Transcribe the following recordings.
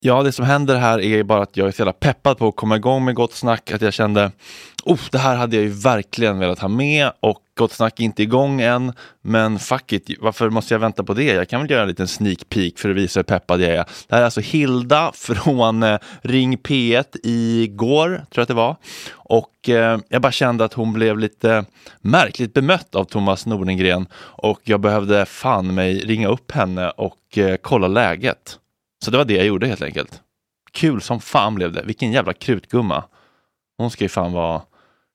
Ja, det som händer här är bara att jag är så jävla peppad på att komma igång med Gott Snack. Att jag kände, oh, det här hade jag ju verkligen velat ha med och Gott Snack är inte igång än. Men fuck it, varför måste jag vänta på det? Jag kan väl göra en liten sneak peek för att visa hur peppad jag är. Det här är alltså Hilda från eh, Ring P1 igår, tror jag att det var. Och eh, jag bara kände att hon blev lite märkligt bemött av Thomas Nordengren. Och jag behövde fan mig ringa upp henne och eh, kolla läget. Så det var det jag gjorde helt enkelt. Kul som fan blev det. Vilken jävla krutgumma. Hon ska ju fan vara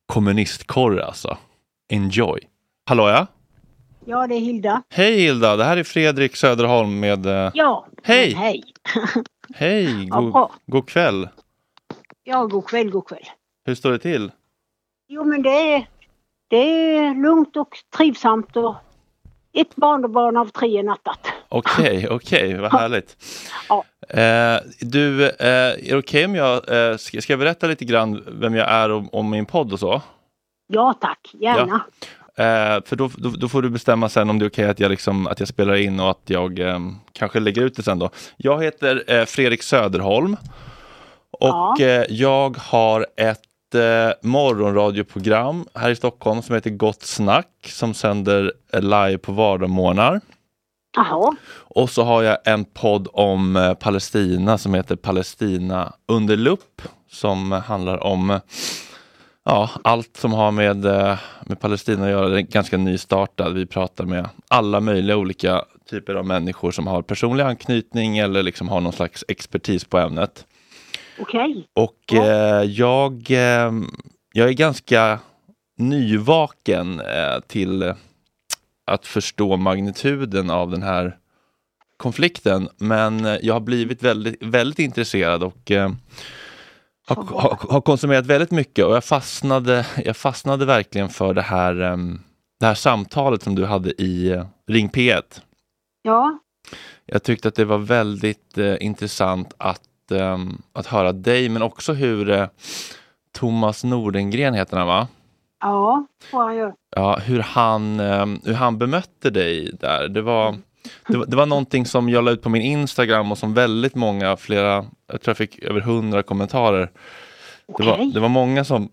kommunistkorre alltså. Enjoy. Hallå ja? Ja, det är Hilda. Hej Hilda, det här är Fredrik Söderholm med... eh, Ja. Hej! Hej. Hej, Ja, god, bra. god kväll. Ja, god kväll, god kväll. Hur står det till? Jo, men det är, det är lugnt och trivsamt och ett barnbarn av tre nattat. Okej, okej, vad härligt. Ja. Eh, du, eh, är det okej om jag eh, ska, ska jag berätta lite grann vem jag är och om min podd och så? Ja, tack. Gärna. Eh, för då, då, då får du bestämma sen om det är okej att, jag liksom, att jag spelar in och att jag eh, kanske lägger ut det sen då. Jag heter eh, Fredrik Söderholm och Ja. eh, jag har ett eh, morgonradioprogram här i Stockholm som heter Gott Snack som sänder eh, live på vardagsmorgnar. Jaha. Och så har jag en podd om eh, Palestina som heter Palestina under lupp som handlar om ja, allt som har med, eh, med Palestina att göra. Den är ganska nystartad. Vi pratar med alla möjliga olika typer av människor som har personlig anknytning eller liksom har någon slags expertis på ämnet. Okej. Och Ja. eh, jag, eh, jag är ganska nyvaken eh, till att förstå magnituden av den här konflikten. Men eh, jag har blivit väldigt, väldigt intresserad och eh, har, har, har konsumerat väldigt mycket och jag fastnade, jag fastnade verkligen för det här, eh, det här samtalet som du hade i Ring P1. Ja. Jag tyckte att det var väldigt eh, intressant att, ehm, att höra dig, men också hur eh, Thomas Nordengren heter han va? Ja, får han göra. Ja, hur han, ehm, hur han bemötte dig där. Det var, det, var, det var någonting som jag la ut på min Instagram och som väldigt många, flera, jag tror jag fick över hundra kommentarer. Det, var, det var många som,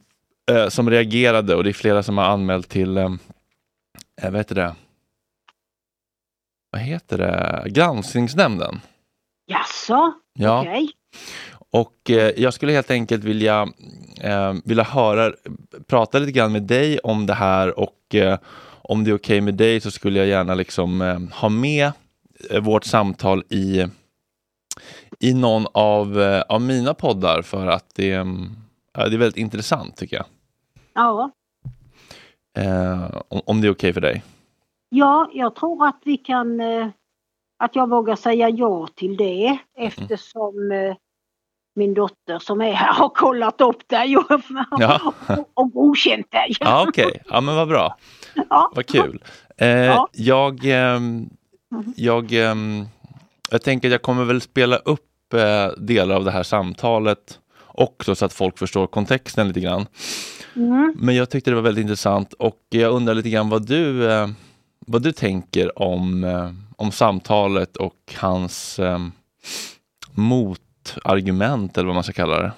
eh, som reagerade och det är flera som har anmält till, eh, vad heter det? Vad heter det? Granskningsnämnden. Jaså? Ja. Okej. Och eh, jag skulle helt enkelt vilja, eh, vilja höra, prata lite grann med dig om det här och eh, om det är okej med dig så skulle jag gärna liksom eh, ha med eh, vårt samtal i, i någon av, av mina poddar för att det, det är väldigt intressant tycker jag. Ja. Om, om det är okej för dig. Ja, jag tror att vi kan... Eh, att jag vågar säga ja till det eftersom eh, min dotter som är här har kollat upp dig och, Ja. och, och godkänt dig. Ja, okej. Ja, men vad bra. Ja. Vad kul. Eh, Ja. Jag, ehm, jag, ehm, jag tänker att jag kommer väl spela upp eh, delar av det här samtalet också så att folk förstår kontexten lite grann. Mm. Men jag tyckte det var väldigt intressant och jag undrar lite grann vad du, eh, vad du tänker om, eh, om samtalet och hans eh, motargument eller vad man ska kalla det.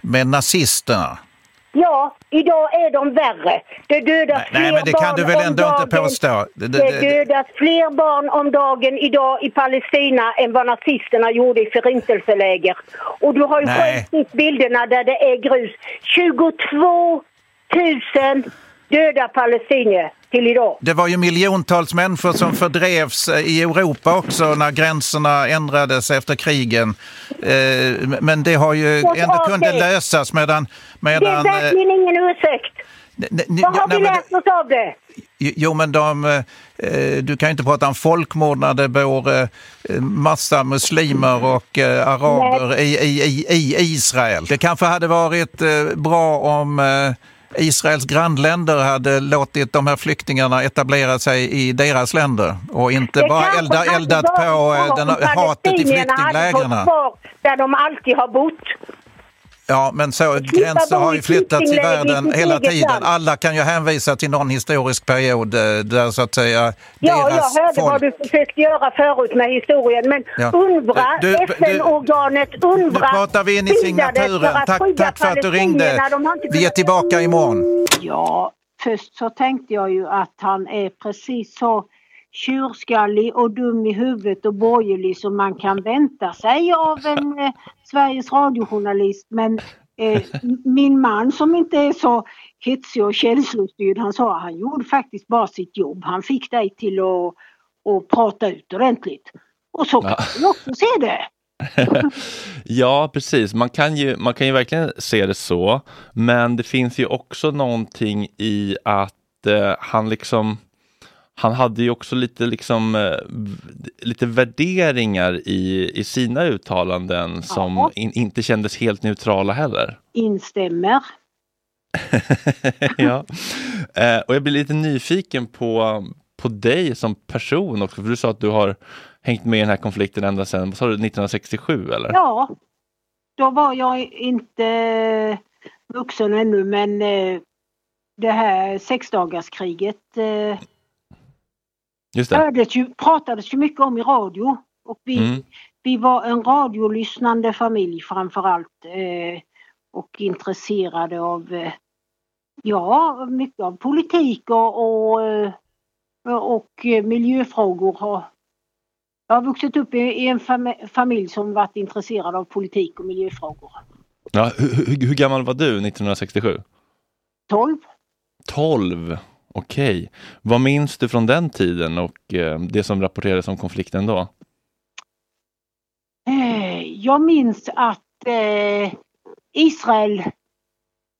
med nazisterna. Ja, idag är de värre. Det dödas Nej, fler nej men det kan barn du väl om ändå inte dagen. påstå? Det, det, Det dödas fler barn om dagen idag i Palestina än vad nazisterna gjorde i förintelseläger. Och du har ju själv sett bilderna där det är grus. 22 000 döda palestinier till idag. det var ju miljontals människor som fördrevs eh, i Europa också när gränserna ändrades efter krigen. Eh, Men det har ju ändå kunde lösas medan... Det är medan eh, verkligen ingen ursäkt. Vad har vi lärt oss av det? Jo, men de, du kan ju inte prata om folkmord när det bor massa muslimer och araber i, i, i, i Israel. Det kanske hade varit bra om Israels grannländer hade låtit de här flyktingarna etablera sig i deras länder och inte Det bara elda, eldat på eh, den, hatet i flyktinglägren. där de alltid har bott. Ja, men så gränser har ju flyttat i världen hela tiden. land. Alla kan ju hänvisa till någon historisk period eh, där så att säga Ja, deras jag hörde folk... vad du försökte göra förut med historien. Men Ja. UNRWA, du- FN-organet UNRWA Nu pratar vi in i signaturen. Tack, tack för att du ringde. De har inte Vi är tillbaka imorgon. Ja, först så tänkte jag ju att han är precis så tjurskallig och dum i huvudet och borgerlig som man kan vänta sig av en eh, Sveriges radiojournalist. Men eh, min man som inte är så hetsig och känslostyrd, han sa att han gjorde faktiskt bara sitt jobb. Han fick dig till att, att prata ut ordentligt. Och så kan Ja. man också se det. Ja, precis. Man kan, ju, man kan ju verkligen se det så. Men det finns ju också någonting i att eh, han liksom han hade ju också lite, liksom, eh, lite värderingar i, i sina uttalanden som Ja. in, inte kändes helt neutrala heller. Instämmer. ja. eh, och jag blir lite nyfiken på, på dig som person också, för du sa att du har hängt med i den här konflikten ända sedan, sa du, 1967 eller? Ja, då var jag inte vuxen ännu men eh, det här sexdagarskriget eh, Just det. hördes ju, pratades ju mycket om i radio. Och vi, Mm. vi var en radiolyssnande familj framförallt eh, och intresserade av eh, ja, mycket av politik och, och, eh, och eh, miljöfrågor. Har, jag har vuxit upp i, en fam- familj som varit intresserad av politik och miljöfrågor. Ja, hur, hur, hur gammal var du 1967? 12. 12, okej. Vad minns du från den tiden och eh, det som rapporterades om konflikten då? Eh, Jag minns att eh, Israel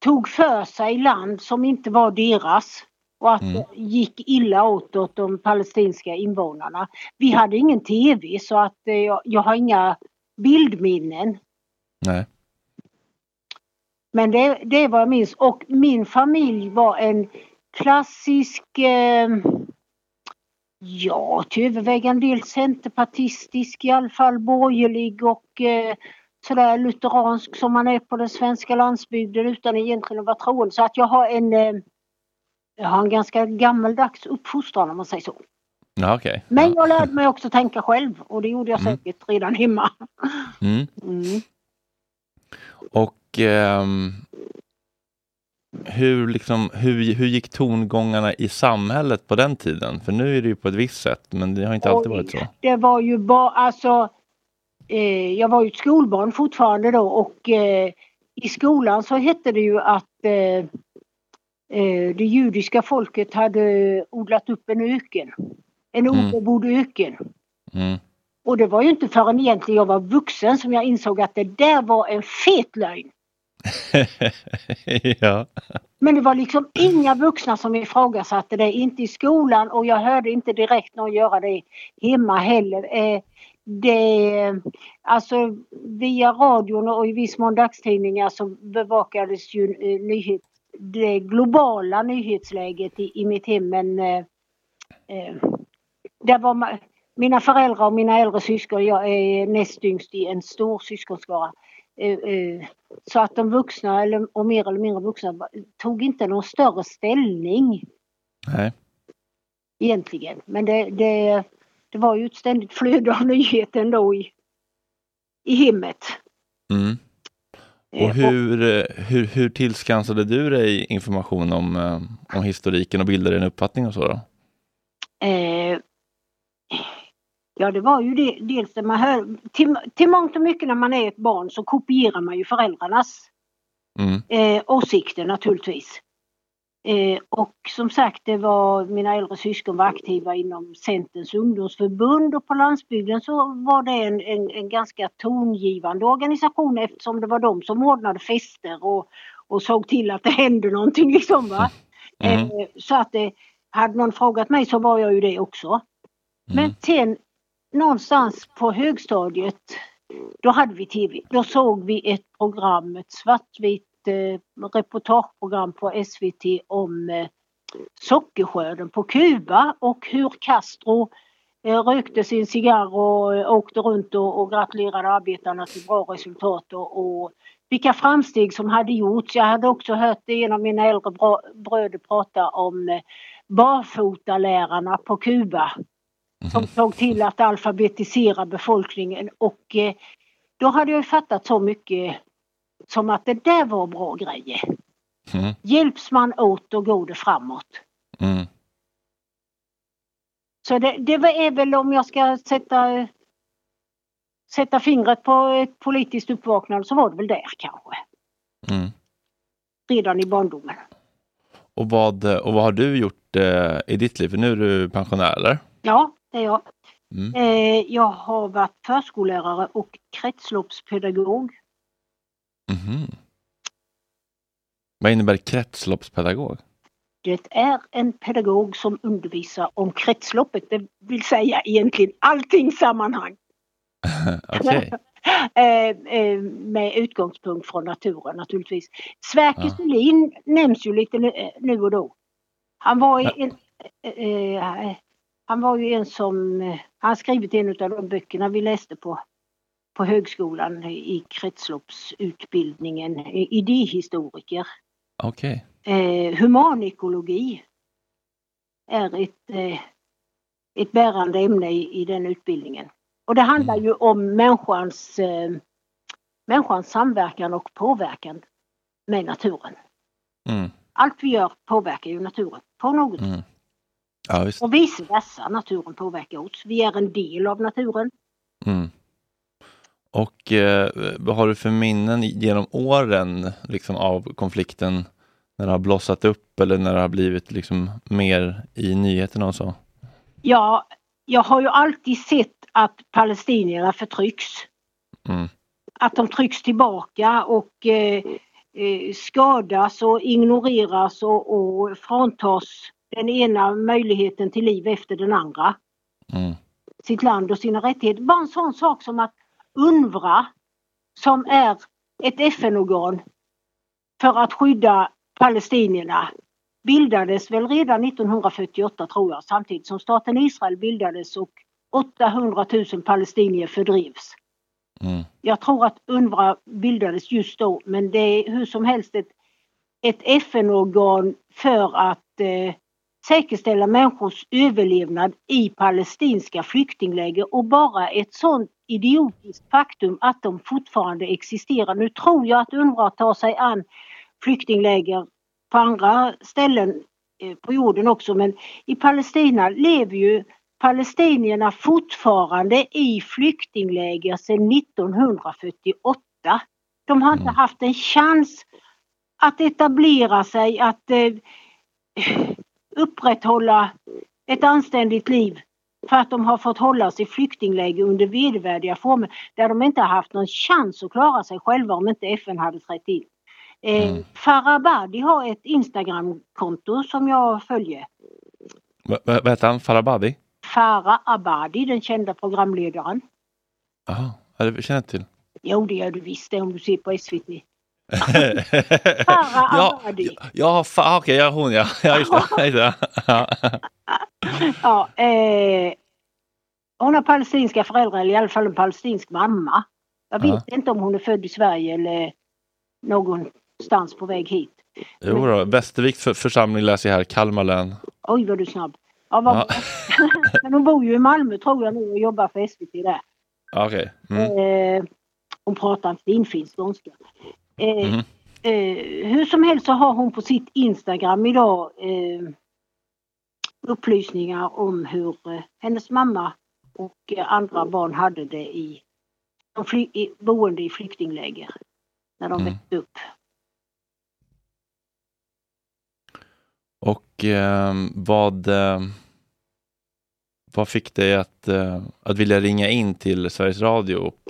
tog för sig land som inte var deras och att Mm. det gick illa åt, åt de palestinska invånarna. Vi hade ingen tv så att jag, jag har inga bildminnen. Nej. Men det, det är vad jag minns. Och min familj var en klassisk, eh, ja till övervägande del centerpartistisk, i alla fall borgerlig och eh, sådär lutheransk som man är på den svenska landsbygden utan egentligen att vara troende. Så att jag har en, eh, jag har en ganska gammaldags uppfostran om man säger så. Ja, okej. Men ja. jag lärde mig också tänka själv och det gjorde jag Mm. säkert redan hemma. Mm. Mm. Och ehm, hur, liksom, hur, hur gick tongångarna i samhället på den tiden? För nu är det ju på ett visst sätt, men det har inte alltid varit så. Det var ju bara, alltså, eh, jag var ju ett skolbarn fortfarande då och eh, i skolan så hette det ju att eh, eh, det judiska folket hade odlat upp en öken. En Mm. obebodd öken. Mm. Och det var ju inte förrän egentligen jag var vuxen som jag insåg att det där var en fet lögn. ja. Men det var liksom inga vuxna som ifrågasatte det, inte i skolan och jag hörde inte direkt någon göra det hemma heller. Eh, det, alltså via radion och i viss mån dagstidningar så bevakades ju eh, nyhet, det globala nyhetsläget i, i mitt hem men eh, eh var mina föräldrar och mina äldre syskon, jag är näst yngst i en stor syskonskara. Eh, eh, så att de vuxna, eller, och mer eller mindre vuxna, tog inte någon större ställning Nej. egentligen. Men det, det, det var ju ett ständigt flöde av nyheter ändå i, i hemmet. Mm. Eh, Och hur, hur, hur tillskansade du dig information om, om historiken och bildade en uppfattning och så? Då? Eh, ja, det var ju det, dels det man hör. Till, till mångt och mycket när man är ett barn så kopierar man ju föräldrarnas Mm. eh, åsikter naturligtvis. Eh, och som sagt, det var mina äldre syskon var aktiva inom Centerns ungdomsförbund och på landsbygden så var det en, en, en ganska tongivande organisation eftersom det var de som ordnade fester och, och såg till att det hände någonting liksom va. Mm. Eh, så att det, hade någon frågat mig så var jag ju det också. Men Mm. sen någonstans på högstadiet, då hade vi tv. Då såg vi ett program, ett svartvitt eh, reportageprogram på SVT om eh, sockerskörden på Kuba och hur Castro eh, rökte sin cigarr och eh, åkte runt och, och gratulerade arbetarna till bra resultat och, och vilka framsteg som hade gjorts. Jag hade också hört en av mina äldre bröder prata om eh, barfotalärarna på Kuba som såg till att alfabetisera befolkningen och eh, då hade jag fattat så mycket som att det där var bra grejer. Mm. Hjälps man åt då går det framåt. Mm. Så det, det var- är väl om jag ska sätta, sätta fingret på ett politiskt uppvaknande så var det väl där kanske. Mm. Redan i barndomen. Och, vad, och vad har du gjort eh, i ditt liv? För nu är du pensionär, eller? Ja, är jag. Mm. Eh, jag har varit förskollärare och kretsloppspedagog. Mhm. Vad innebär kretsloppspedagog? Det är en pedagog som undervisar om kretsloppet, det vill säga egentligen allting sammanhang. Okej. Eh, eh, med utgångspunkt från naturen naturligtvis. Sverker Thulin nämns ju lite nu, eh, nu och då. Han var, en, han var ju en som, eh, han har skrivit en av de böckerna vi läste på, på högskolan i kretsloppsutbildningen, idéhistoriker. Okej. Eh, humanekologi är ett, eh, ett bärande ämne i, i den utbildningen. Och det handlar ju om människans, eh, människans samverkan och påverkan med naturen. Mm. Allt vi gör påverkar ju naturen på något sätt. Ja, visst. Och vice versa, naturen påverkar oss. Vi är en del av naturen. Mm. Och eh, vad har du för minnen genom åren liksom, av konflikten när det har blossat upp eller när det har blivit liksom, mer i nyheterna och så? Ja, jag har ju alltid sett att palestinierna förtrycks. Mm. Att de trycks tillbaka och eh, eh, skadas och ignoreras och, och fråntas den ena möjligheten till liv efter den andra. Mm. Sitt land och sina rättigheter. Bara en sån sak som att UNRWA, som är ett FN-organ för att skydda palestinierna, bildades väl redan 1948 tror jag, samtidigt som staten Israel bildades och 800 000 palestinier fördrivs. Mm. Jag tror att UNRWA bildades just då men det är hur som helst ett, ett FN-organ för att eh, säkerställa människors överlevnad i palestinska flyktingläger och bara ett sånt idiotiskt faktum att de fortfarande existerar. Nu tror jag att UNRWA tar sig an flyktingläger på andra ställen eh, på jorden också men i Palestina lever ju palestinierna fortfarande i flyktingläger sedan 1948. De har inte Mm. haft en chans att etablera sig, att eh, upprätthålla ett anständigt liv för att de har fått hållas i flyktingläger under vedervärdiga former där de inte har haft någon chans att klara sig själva om inte FN hade trätt in. Eh, Mm. Farah Abadi har ett Instagramkonto som jag följer. Va- Vad heter han? Farabadi? Farah Abadi, den kända programledaren. Jaha, ja, det känner jag till. Jo, det gör du visst det om du ser på SVT. Farah ja, ja, fa- okej, ja, hon ja. ja just det. Just det. Ja. Ja, eh, hon har palestinska föräldrar, eller i alla fall en palestinsk mamma. Jag vet inte om hon är född i Sverige eller någonstans på väg hit. Jo då, Västerviks för, församling läser jag här, Kalmar län. Oj, vad du är snabb. Ja, Ja. Men hon bor ju i Malmö tror jag nu och jobbar för SVT där. Ja, Okej. Mm. Eh, hon pratar en finfin skånska. Eh, Mhm. eh, hur som helst så har hon på sitt Instagram idag eh, upplysningar om hur eh, hennes mamma och eh, andra barn hade det i, de i boende i flyktingläger när de Mm. växte upp. Och ehm, vad, ehm, vad fick dig att, att vilja ringa in till Sveriges Radio och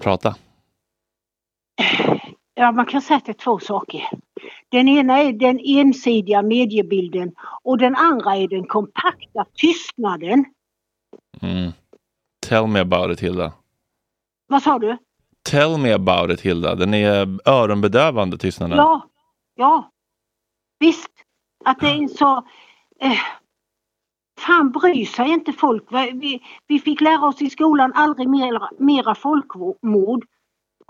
prata? Ja, man kan säga att det är två saker. Den ena är den ensidiga mediebilden och den andra är den kompakta tystnaden. Mm. Tell me about it Hilda. Vad sa du? Tell me about it Hilda. Den är öronbedövande tystnaden. Ja, ja. Visst, att det är så... Eh, fan bryr sig inte folk. Vi, vi fick lära oss i skolan aldrig mera, mera folkmord.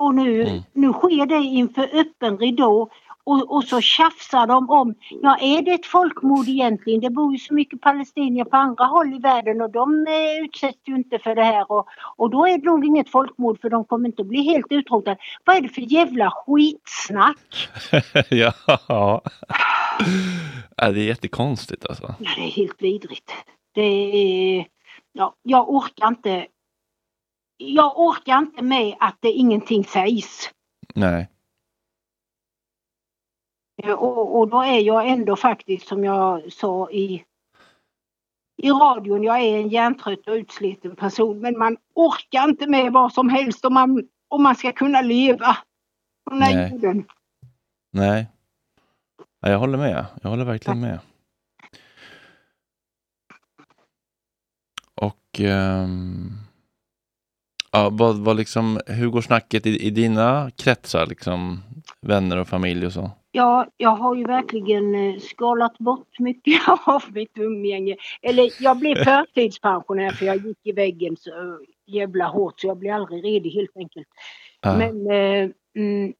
Och nu, Mm. nu sker det inför öppen ridå. Och, och så tjafsar de om, ja är det ett folkmord egentligen? Det bor ju så mycket palestinier på andra håll i världen och de eh, utsätts ju inte för det här. Och, och då är det nog inget folkmord för de kommer inte att bli helt utrotade. Vad är det för jävla skitsnack? ja. ja, det är jättekonstigt alltså. Ja, det är helt vidrigt. Det är... Ja, jag orkar inte... Jag orkar inte med att det ingenting sägs. Nej. Eh, Och, och då är jag ändå faktiskt som jag sa i, i radion, jag är en hjärntrött och utsliten person men man orkar inte med vad som helst om man, om man ska kunna leva på den här Nej. jorden. Nej. Ja, jag håller med. Jag håller verkligen med. Och ehm, ja, vad, vad liksom, hur går snacket i, i dina kretsar, liksom, vänner och familj och så? Ja, jag har ju verkligen eh, skalat bort mycket av mitt umgänge. Eller jag blev förtidspensionär för jag gick i väggen så jävla hårt så jag blev aldrig redig helt enkelt. Ja. Men, eh, mm,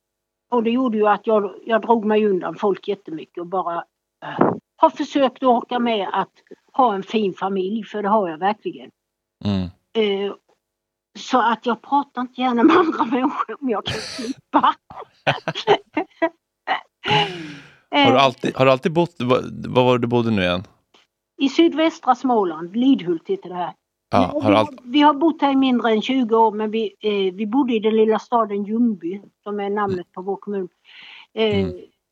och det gjorde ju att jag, jag drog mig undan folk jättemycket och bara eh, har försökt att orka med att ha en fin familj, för det har jag verkligen. Mm. Eh, så att jag pratar inte gärna med andra människor om jag kan slippa. Har, du Eh, alltid, har du alltid bott, var det du bodde nu igen? I sydvästra Småland, Lidhult heter det här. Ja, har vi, du har, allt, vi har bott här i mindre än 20 år men vi, eh, vi bodde i den lilla staden Ljungby som är namnet på vår kommun. Eh,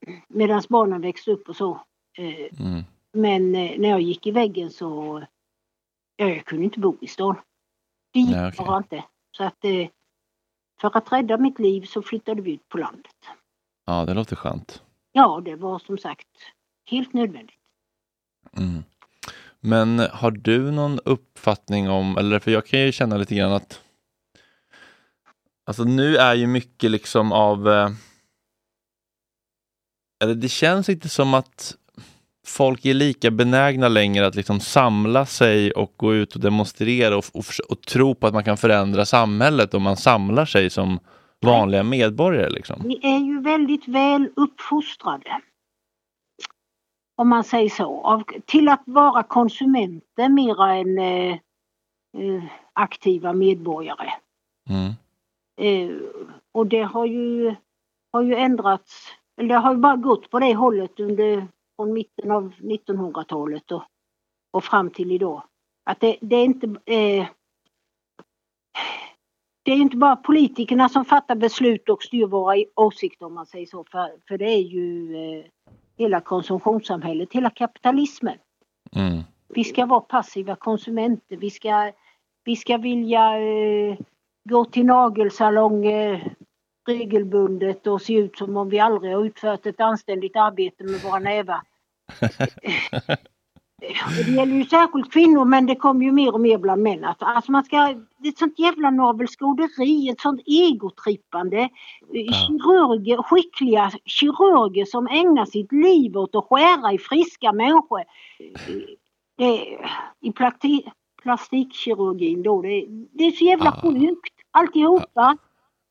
Mm. Medan barnen växte upp och så. Eh, mm. men eh, när jag gick i väggen så ja, jag kunde inte bo i stan. Det gick Nej, okej. bara inte. Så att eh, för att rädda mitt liv så flyttade vi ut på landet. Ja, det låter skönt. Ja, det var som sagt helt nödvändigt. Mm. Men har du någon uppfattning om, eller för jag kan ju känna lite grann att Alltså nu är ju mycket liksom av eh, Eller det känns inte som att folk är lika benägna längre att liksom samla sig och gå ut och demonstrera och, och, och tro på att man kan förändra samhället om man samlar sig som vanliga medborgare. Liksom. Vi är ju väldigt väl uppfostrade. Om man säger så. Av, till att vara konsumenter mera än eh, eh, aktiva medborgare. Mm. Eh, och det har ju, har ju ändrats, eller det har ju bara gått på det hållet under från mitten av 1900-talet och, och fram till idag. Att det, det är inte eh, det är inte bara politikerna som fattar beslut och styr våra åsikter om man säger så. För, för det är ju eh, hela konsumtionssamhället, hela kapitalismen. Mm. Vi ska vara passiva konsumenter. Vi ska, vi ska vilja eh, gå till nagelsalong eh, regelbundet och se ut som om vi aldrig har utfört ett anständigt arbete med våra nävar. Det gäller ju särskilt kvinnor men det kommer ju mer och mer bland män. Att, alltså man ska, det är ett sånt jävla navelskåderi, ett sånt egotrippande. Eh, Kirurger, skickliga kirurger som ägnar sitt liv åt att skära i friska människor. Det, I plakti, plastikkirurgin då, det, det är så jävla Ah. sjukt alltihopa.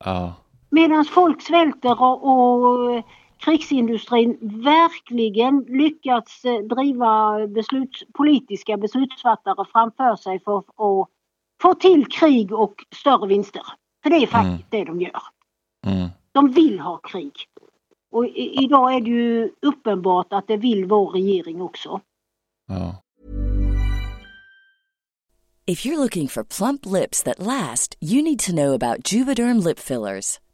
Ja. Medan folk svälter och, och krigsindustrin verkligen lyckats eh, driva besluts, politiska beslutsfattare framför sig för att få till krig och större vinster. För det är faktiskt det de gör. Mm. De vill ha krig. Och i, idag är det ju uppenbart att det vill vår regering också. Ja. If you're looking for plump lips that last, you need to know about Juvederm lip fillers.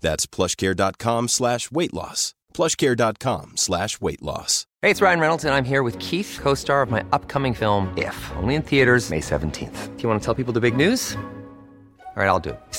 That's plushcare.com slash weight loss. plushcare.com slash weight loss. Hey, it's Ryan Reynolds, and I'm here with Keith, co star of my upcoming film, If, only in theaters, May 17th. Do you want to tell people the big news? All right, I'll do it.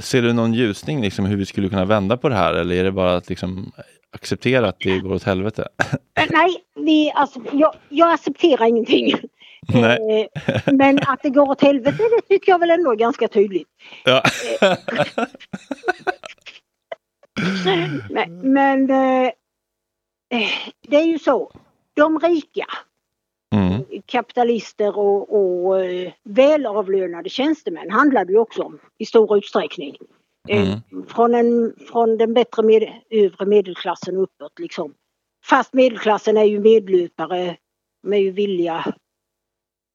ser du någon ljusning, liksom, hur vi skulle kunna vända på det här? Eller är det bara att liksom, acceptera att det går åt helvete? Eh, Nej, vi, alltså, jag, jag accepterar ingenting. Nej. Eh, Men att det går åt helvete det tycker jag väl ändå är ganska tydligt. Ja. Men, men eh, det är ju så. De rika, Mm. kapitalister och, och eh, välavlönade tjänstemän handlar det ju också om i stor utsträckning. Eh, Från, en, från den bättre med, övre medelklassen uppåt liksom. Fast medelklassen är ju medlöpare. De är ju villiga,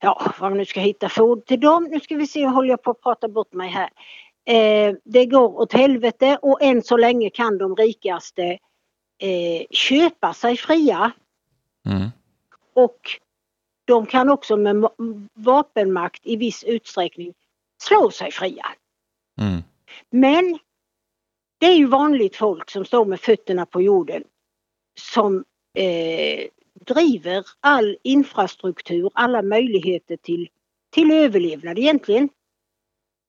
ja vad man nu ska hitta för ord till dem. Nu ska vi se, håller jag på att prata bort mig här. Eh, det går åt helvete och än så länge kan de rikaste eh, köpa sig fria. Mm. Och de kan också med ma- vapenmakt i viss utsträckning slå sig fria. Mm. Men det är ju vanligt folk som står med fötterna på jorden som eh, driver all infrastruktur, alla möjligheter till, till överlevnad egentligen.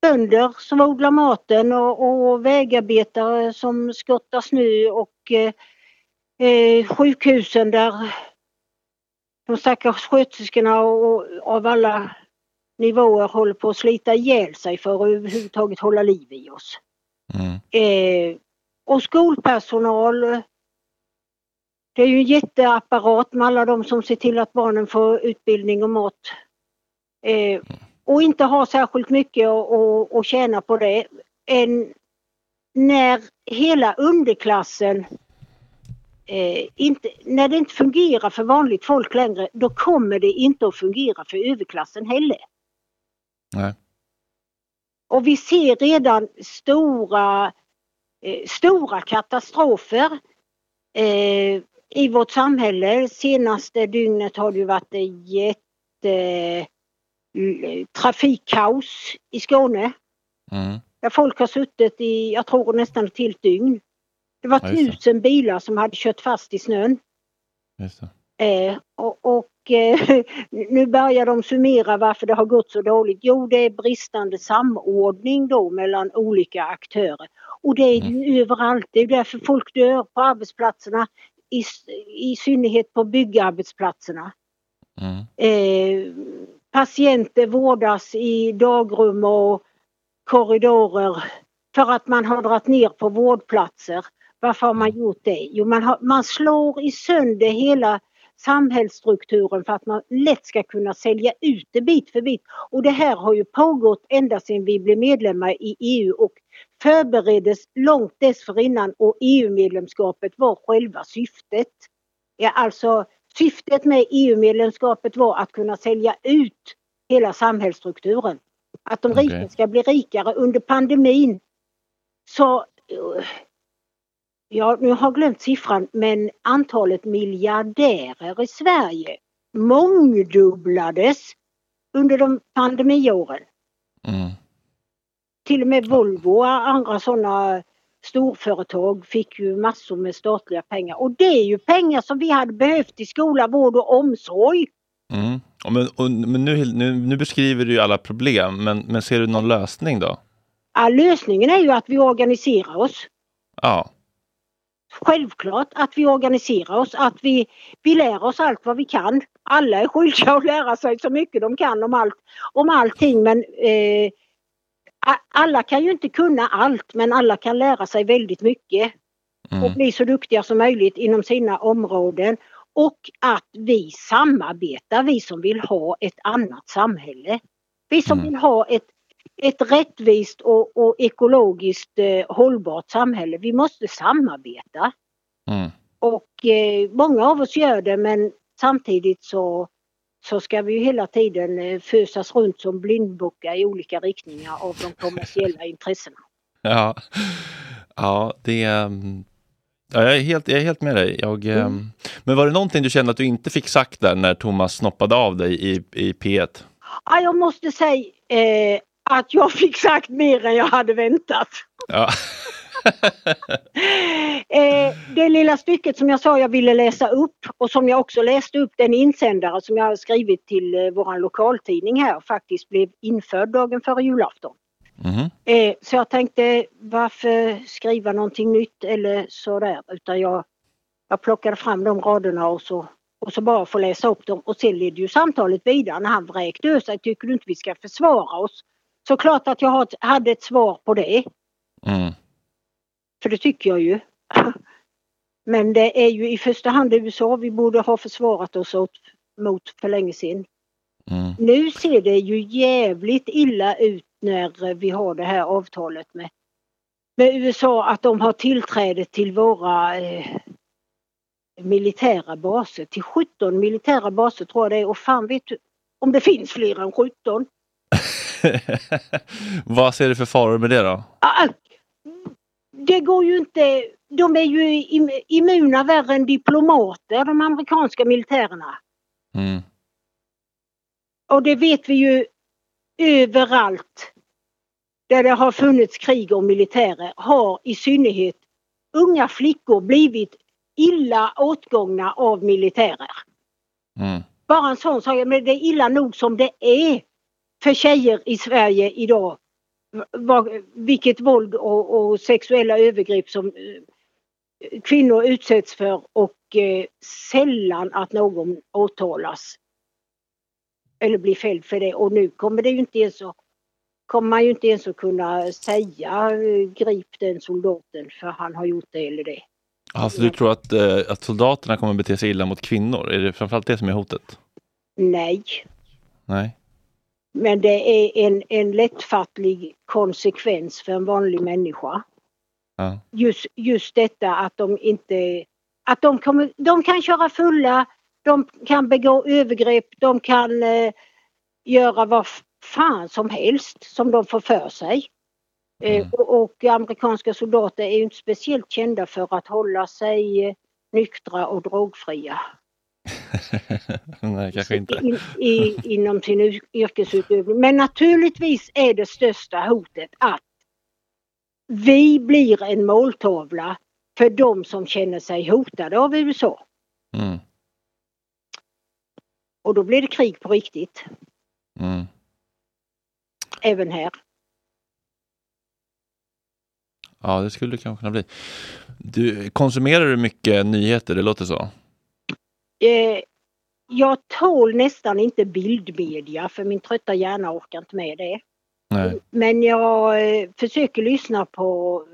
Bönder som odlar maten och, och vägarbetare som skottar snö och eh, eh, sjukhusen där de stackars sköterskorna och, och av alla nivåer håller på att slita ihjäl sig för att överhuvudtaget hålla liv i oss. Mm. Eh, och skolpersonal. Det är ju en jätteapparat med alla de som ser till att barnen får utbildning och mat. Eh, och inte har särskilt mycket att tjäna på det. En, när hela underklassen eh, inte, när det inte fungerar för vanligt folk längre, då kommer det inte att fungera för överklassen heller. Nej. Och vi ser redan stora, eh, stora katastrofer eh, i vårt samhälle. Senaste dygnet har det ju varit jätte l- trafikkaos i Skåne. Mm. Där folk har suttit i, jag tror nästan ett helt dygn. Det var Ja, tusen bilar som hade kört fast i snön. Eh, och och eh, nu börjar de summera varför det har gått så dåligt. Jo, det är bristande samordning då mellan olika aktörer. Och det är ju överallt. Det är därför folk dör på arbetsplatserna. I, i synnerhet på byggarbetsplatserna. Mm. Eh, patienter vårdas i dagrum och korridorer för att man har dragit ner på vårdplatser. Varför har man gjort det? Jo, man, har, man slår i sönder hela samhällsstrukturen för att man lätt ska kunna sälja ut det bit för bit. Och det här har ju pågått ända sedan vi blev medlemmar i EU och förbereddes långt dessförinnan och EU-medlemskapet var själva syftet. Ja, alltså syftet med EU-medlemskapet var att kunna sälja ut hela samhällsstrukturen. Att de rika Okej. ska bli rikare under pandemin. Så eh, Ja, nu har jag glömt siffran, men antalet miljardärer i Sverige mångdubblades under de pandemiåren. Mm. Till och med Volvo och andra sådana storföretag fick ju massor med statliga pengar. Och det är ju pengar som vi hade behövt i skola, vård och omsorg. Mm. Och Men, och, men nu, nu, nu beskriver du ju alla problem, men, men ser du någon lösning då? Ja, lösningen är ju att vi organiserar oss. Ja. Självklart att vi organiserar oss, att vi, vi lär oss allt vad vi kan. Alla är skyldiga att lära sig så mycket de kan om, allt, om allting men eh, alla kan ju inte kunna allt men alla kan lära sig väldigt mycket och Mm. bli så duktiga som möjligt inom sina områden. Och att vi samarbetar, vi som vill ha ett annat samhälle. Vi som Mm. vill ha ett, ett rättvist och, och ekologiskt eh, hållbart samhälle. Vi måste samarbeta. Mm. Och eh, många av oss gör det men samtidigt så så ska vi ju hela tiden eh, fösas runt som blindbockar i olika riktningar av de kommersiella intressena. Ja, ja det mm, Ja, jag, är helt, jag är helt med dig. Jag, Mm. ehm, Men var det någonting du kände att du inte fick sagt där när Thomas snoppade av dig i, i P1? Ja, jag måste säga eh, att jag fick sagt mer än jag hade väntat. Ja. Eh, det lilla stycket som jag sa jag ville läsa upp och som jag också läste upp den insändare som jag har skrivit till eh, våran lokaltidning här faktiskt blev införd dagen före julafton. Eh, så jag tänkte varför skriva någonting nytt eller sådär utan jag, jag plockade fram de raderna och så, och så bara få läsa upp dem och sen ledde ju samtalet vidare när han vräkte ur sig. Tycker du inte vi ska försvara oss? Såklart att jag hade ett svar på det. Mm. För det tycker jag ju. Men det är ju i första hand USA vi borde ha försvarat oss åt, mot för länge sedan. Mm. Nu ser det ju jävligt illa ut när vi har det här avtalet med, med USA att de har tillträde till våra eh, militära baser. Till 17 militära baser tror jag det är och fan vet du om det finns fler än 17. Vad ser du för faror med det då? Det går ju inte. De är ju im- immuna värre än diplomater, de amerikanska militärerna. Mm. Och det vet vi ju överallt där det har funnits krig och militärer har i synnerhet unga flickor blivit illa åtgångna av militärer. Mm. Bara en sån sak, men det är illa nog som det är för tjejer i Sverige idag. Vad, vilket våld och, och sexuella övergrepp som eh, kvinnor utsätts för och eh, sällan att någon åtalas. Eller blir fälld för det och nu kommer det ju inte ens att kommer man ju inte ens att kunna säga eh, grip den soldaten för han har gjort det eller det. Alltså du tror att, eh, att soldaterna kommer bete sig illa mot kvinnor? Är det framförallt det som är hotet? Nej. Nej. Men det är en, en lättfattlig konsekvens för en vanlig människa. Ja. Just, just detta att de inte... Att de, kommer, de kan köra fulla, de kan begå övergrepp, de kan eh, göra vad fan som helst som de får för sig. Eh, och, och amerikanska soldater är ju inte speciellt kända för att hålla sig eh, nyktra och drogfria. Nej, kanske inte. in, i, inom sin yr- yrkesutövning. Men naturligtvis är det största hotet att vi blir en måltavla för de som känner sig hotade av USA. Mm. Och då blir det krig på riktigt, Mm. även här. Ja, det skulle det kanske kunna bli. Du, konsumerar du mycket nyheter? Det låter så. Eh, jag tål nästan inte bildmedia för min trötta hjärna orkar inte med det. Nej. Men jag eh, försöker lyssna på,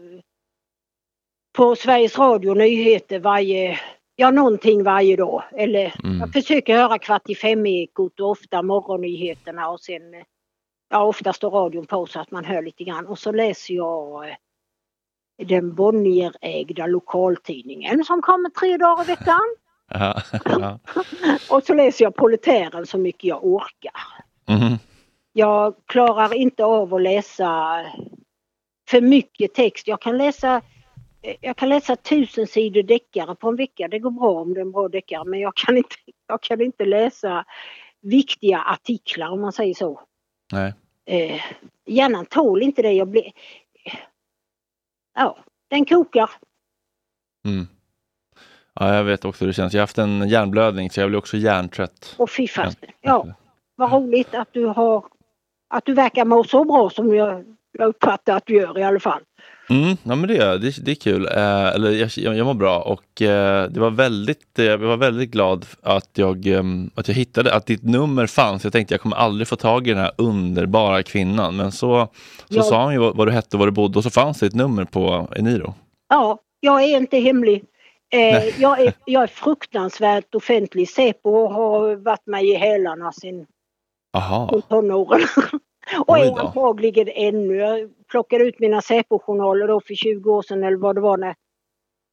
på Sveriges Radio nyheter varje, ja någonting varje dag. Eller Mm. jag försöker höra kvart i fem-ekot och ofta morgonnyheterna och sen, eh, ja ofta står radion på så att man hör lite grann. Och så läser jag eh, den Bonnierägda lokaltidningen som kommer tre dagar i veckan. Ja. ja. Och så läser jag Proletären så mycket jag orkar. Mhm. Jag klarar inte av att läsa för mycket text. Jag kan läsa jag kan läsa tusen sidor deckare på en vecka. Det går bra om det är en bra deckare men jag kan inte, jag kan inte läsa viktiga artiklar om man säger så. Nej. Eh, hjärnan tål inte det. Jag blir... Ja, den kokar. Mm. Ja, jag vet också hur det känns. Jag har haft en hjärnblödning så jag blir också hjärntrött. Och fy fasen. Ja, vad roligt att du har att du verkar må så bra som jag, jag uppfattar att du gör i alla fall. Mm, ja, men det, är- det, det är kul. Eh, eller jag, jag, jag mår bra och eh, det var väldigt, eh, jag var väldigt glad att jag, ehm, att jag hittade, att ditt nummer fanns. Jag tänkte jag kommer aldrig få tag i den här underbara kvinnan. Men så, så Ja. sa han ju vad, vad du hette och var du bodde och så fanns det ett nummer på Eniro. Ja, jag är inte hemlig. Eh, jag, är, jag är fruktansvärt offentlig. Säpo har varit mig i hälarna sedan Aha, tonåren. Och är antagligen ännu. Jag plockade ut mina Säpo-journaler då för 20 år sedan eller vad det var när,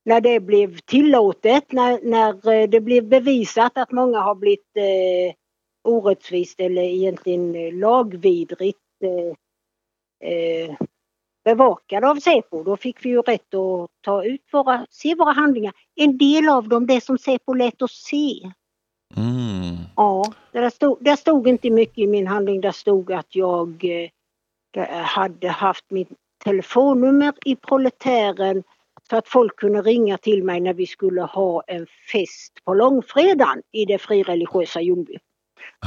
när det blev tillåtet. När, när eh, det blev bevisat att många har blivit eh, orättvist eller egentligen eh, lagvidrigt eh, eh, bevakade av Säpo. Då fick vi ju rätt att ta ut våra, se våra handlingar. En del av dem, det som Säpo lät oss se. Mm. Ja, där stod, där stod inte mycket i min handling. Där stod att jag eh, hade haft mitt telefonnummer i proletären så att folk kunde ringa till mig när vi skulle ha en fest på långfredagen i det frireligiösa Ljungby.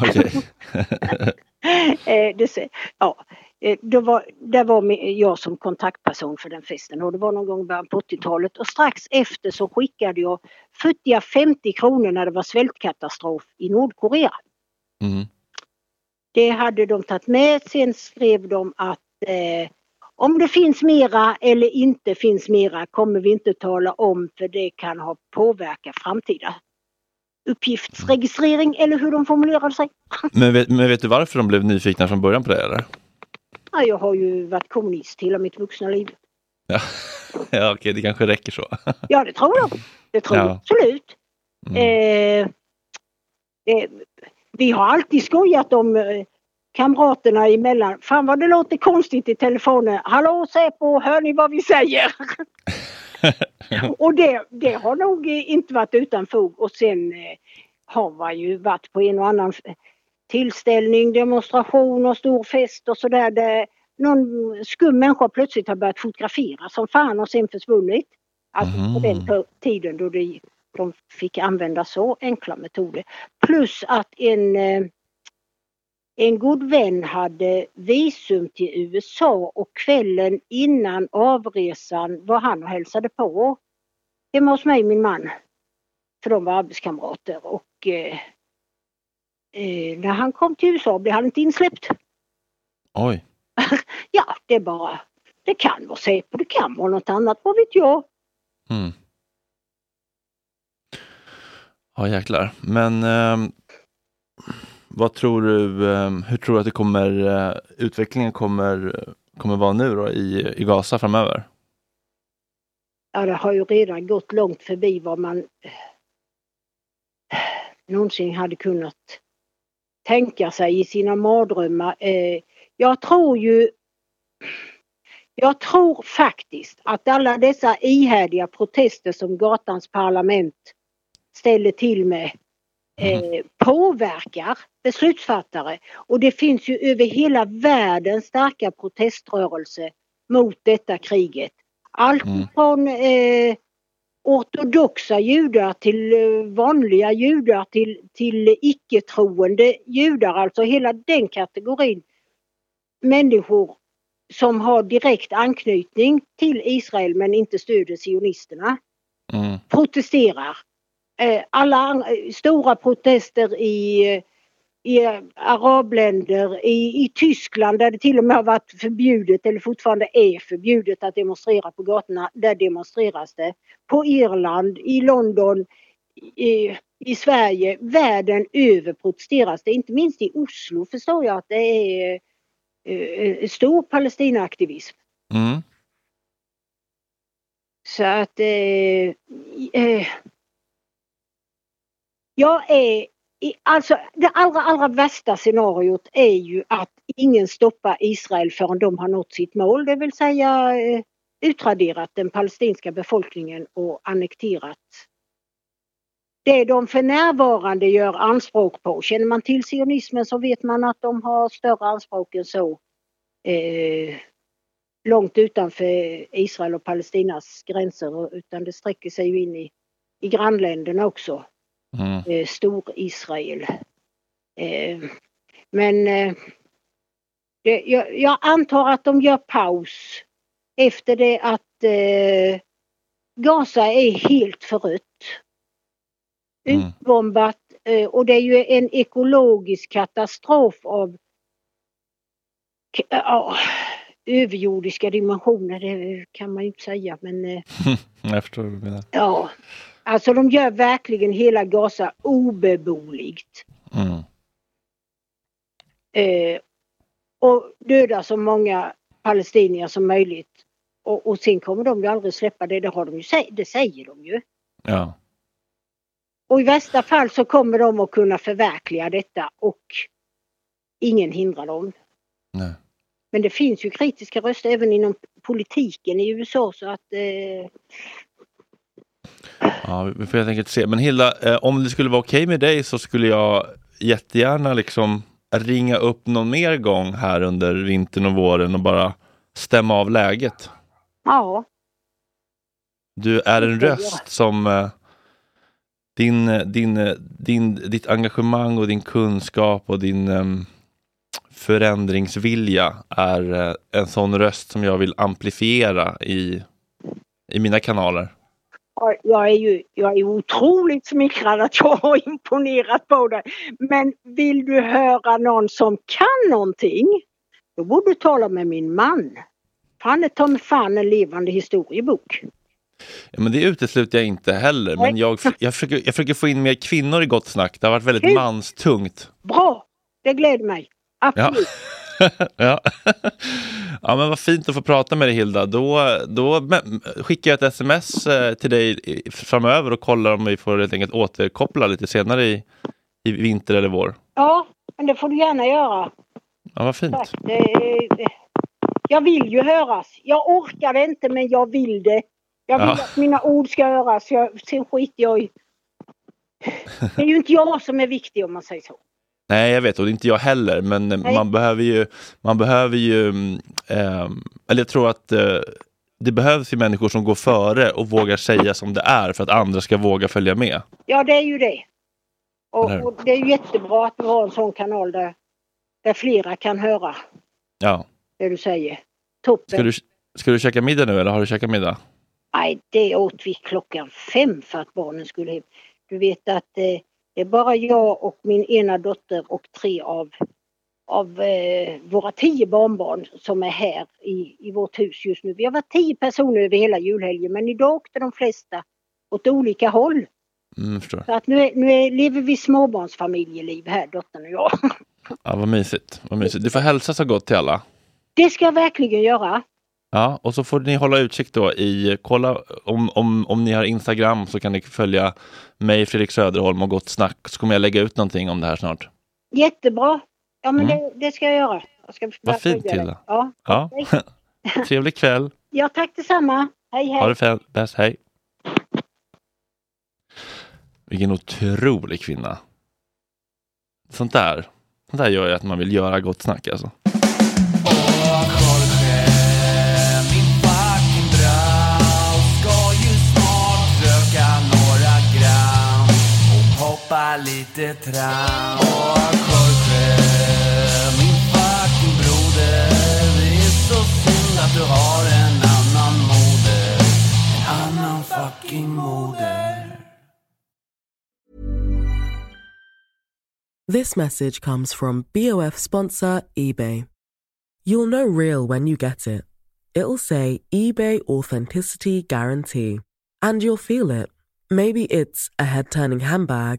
Okej. Eh, det, ja, eh, då var, där var jag som kontaktperson för den festen och det var någon gång i början på 80-talet och strax efter så skickade jag futtiga 50 kronor när det var svältkatastrof i Nordkorea. Mm. Det hade de tagit med. Sen skrev de att eh, om det finns mera eller inte finns mera kommer vi inte tala om för det kan ha påverkat framtida uppgiftsregistrering eller hur de formulerade sig. Men, vet, men vet du varför de blev nyfikna från början på det eller? Ja, jag har ju varit kommunist hela mitt vuxna liv. Ja, ja okej, det kanske räcker så. Ja, det tror jag. Det tror jag Ja. absolut. Mm. Eh, eh, vi har alltid skojat om eh, kamraterna emellan. Fan vad det låter konstigt i telefonen. Hallå Säpo, hör ni vad vi säger? Och det, det har nog inte varit utan fog. Och sen eh, har man ju varit på en och annan tillställning, demonstration och stor fest och sådär. Där någon skum människa plötsligt har börjat fotografera som fan och sen försvunnit. Alltså på den t- tiden då det, de fick använda så enkla metoder. Plus att en, eh, en god vän hade visum till USA och kvällen innan avresan var han och hälsade på hemma hos mig, min man. För de var arbetskamrater och eh, eh, när han kom till USA blev han inte insläppt. Oj. Ja, det är bara, det kan vara Säpo, det kan vara något annat, vad vet jag. Mm. Ja jäklar. Men ehm, vad tror du, ehm, hur tror du att det kommer, eh, utvecklingen kommer, kommer vara nu då i, i Gaza framöver? Ja, det har ju redan gått långt förbi vad man eh, någonsin hade kunnat tänka sig i sina mardrömmar. Eh, jag tror ju jag tror faktiskt att alla dessa ihärdiga protester som gatans parlament ställer till med eh, påverkar beslutsfattare. Och det finns ju över hela världen starka proteströrelser mot detta kriget. Allt Mm. från eh, ortodoxa judar till eh, vanliga judar till, till icke-troende judar, alltså hela den kategorin människor som har direkt anknytning till Israel men inte stöder sionisterna Mm. protesterar. Eh, Alla eh, stora protester i, eh, i arabländer, i, i Tyskland där det till och med har varit förbjudet eller fortfarande är förbjudet att demonstrera på gatorna. Där demonstreras det. På Irland, i London, i, i Sverige, världen över protesteras det. Inte minst i Oslo förstår jag att det är eh, stor Palestinaaktivism. Mm. Så att eh, eh, jag är i, alltså det allra allra värsta scenariot är ju att ingen stoppar Israel förrän de har nått sitt mål, det vill säga eh, utraderat den palestinska befolkningen och annekterat det de för närvarande gör anspråk på. Känner man till sionismen så vet man att de har större anspråk än så. Eh, långt utanför Israel och Palestinas gränser utan det sträcker sig ju in i, i grannländerna också. Mm. Eh, Stor-Israel. Eh, men eh, det, jag, jag antar att de gör paus efter det att eh, Gaza är helt förött. Mm. Utbombat eh, och det är ju en ekologisk katastrof av k- ja, överjordiska dimensioner, det kan man ju inte säga men eh, Jag förstår vad du menar. ja. Alltså de gör verkligen hela Gaza obeboeligt. Mm. Eh, och döda så många palestinier som möjligt. Och, och sen kommer de ju aldrig släppa det, det, har de ju, det säger de ju. Ja. Och i värsta fall så kommer de att kunna förverkliga detta och ingen hindrar dem. Nej. Men det finns ju kritiska röster även inom politiken i USA så att eh, Ja, vi får helt enkelt se. Men Hilda, eh, om det skulle vara okej med dig så skulle jag jättegärna liksom ringa upp någon mer gång här under vintern och våren och bara stämma av läget. ja, Du är en röst som eh, din, eh, din, eh, din, ditt engagemang och din kunskap och din em, förändringsvilja är eh, en sån röst som jag vill amplifiera i, i mina kanaler. Ja, Jag är ju jag är otroligt smickrad att jag har imponerat på dig. Men vill du höra någon som kan någonting? Då borde du tala med min man. Han är ta fan en levande historiebok. Ja, men det utesluter jag inte heller, men jag, jag, försöker, jag försöker få in mer kvinnor i Gott Snack. Det har varit väldigt Kul. manstungt. Bra! Det gläder mig. Absolut. ja. ja, men vad fint att få prata med dig Hilda. Då, då skickar jag ett sms eh, till dig framöver och kollar om vi får helt enkelt återkoppla lite senare i, i vinter eller vår. Ja, men det får du gärna göra. Ja, vad fint. Jag vill ju höras. Jag orkar det inte men jag vill det. Jag vill Ja. att mina ord ska höras. Jag, sen skiter jag i... Det är ju inte jag som är viktig om man säger så. Nej, jag vet och det är inte jag heller, men eh, Nej. man behöver ju, man behöver ju, ehm, eller jag tror att eh, det behövs ju människor som går före och vågar säga som det är för att andra ska våga följa med. Ja, det är ju det. Och, och det är ju jättebra att vi har en sån kanal där, där flera kan höra Ja. det du säger. Toppen. Ska du, ska du käka middag nu eller har du käkat middag? Nej, det åt vi klockan fem för att barnen skulle hem. Du vet att eh, det är bara jag och min ena dotter och tre av, av eh, våra tio barnbarn som är här i, i vårt hus just nu. Vi har varit tio personer över hela julhelgen men idag åkte de flesta åt olika håll. Mm. Så att nu, är, nu är, lever vi småbarnsfamiljeliv här, dottern och jag. Ja, vad mysigt. vad mysigt. Du får hälsa så gott till alla. Det ska jag verkligen göra. Ja, och så får ni hålla utkik då i, kolla om, om, om ni har Instagram så kan ni följa mig, Fredrik Söderholm och Gott Snack så kommer jag lägga ut någonting om det här snart. Jättebra. Ja men Mm. det, det ska jag göra. Jag ska Vad fint. Hilda. Ja. Ja. Trevlig kväll. ja, tack detsamma. Hej hej. Ha det fä- bäst. Hej. Vilken otrolig kvinna. Sånt där, sånt där gör ju att man vill göra gott snack alltså. Och lite tram. Och Jorge, min fucking broder, det är så synd att du har en annan moder. En annan fucking moder. This message comes from BOF sponsor eBay. You'll know real when you get it. It'll say eBay Authenticity Guarantee. And you'll feel it. Maybe it's a head turning handbag,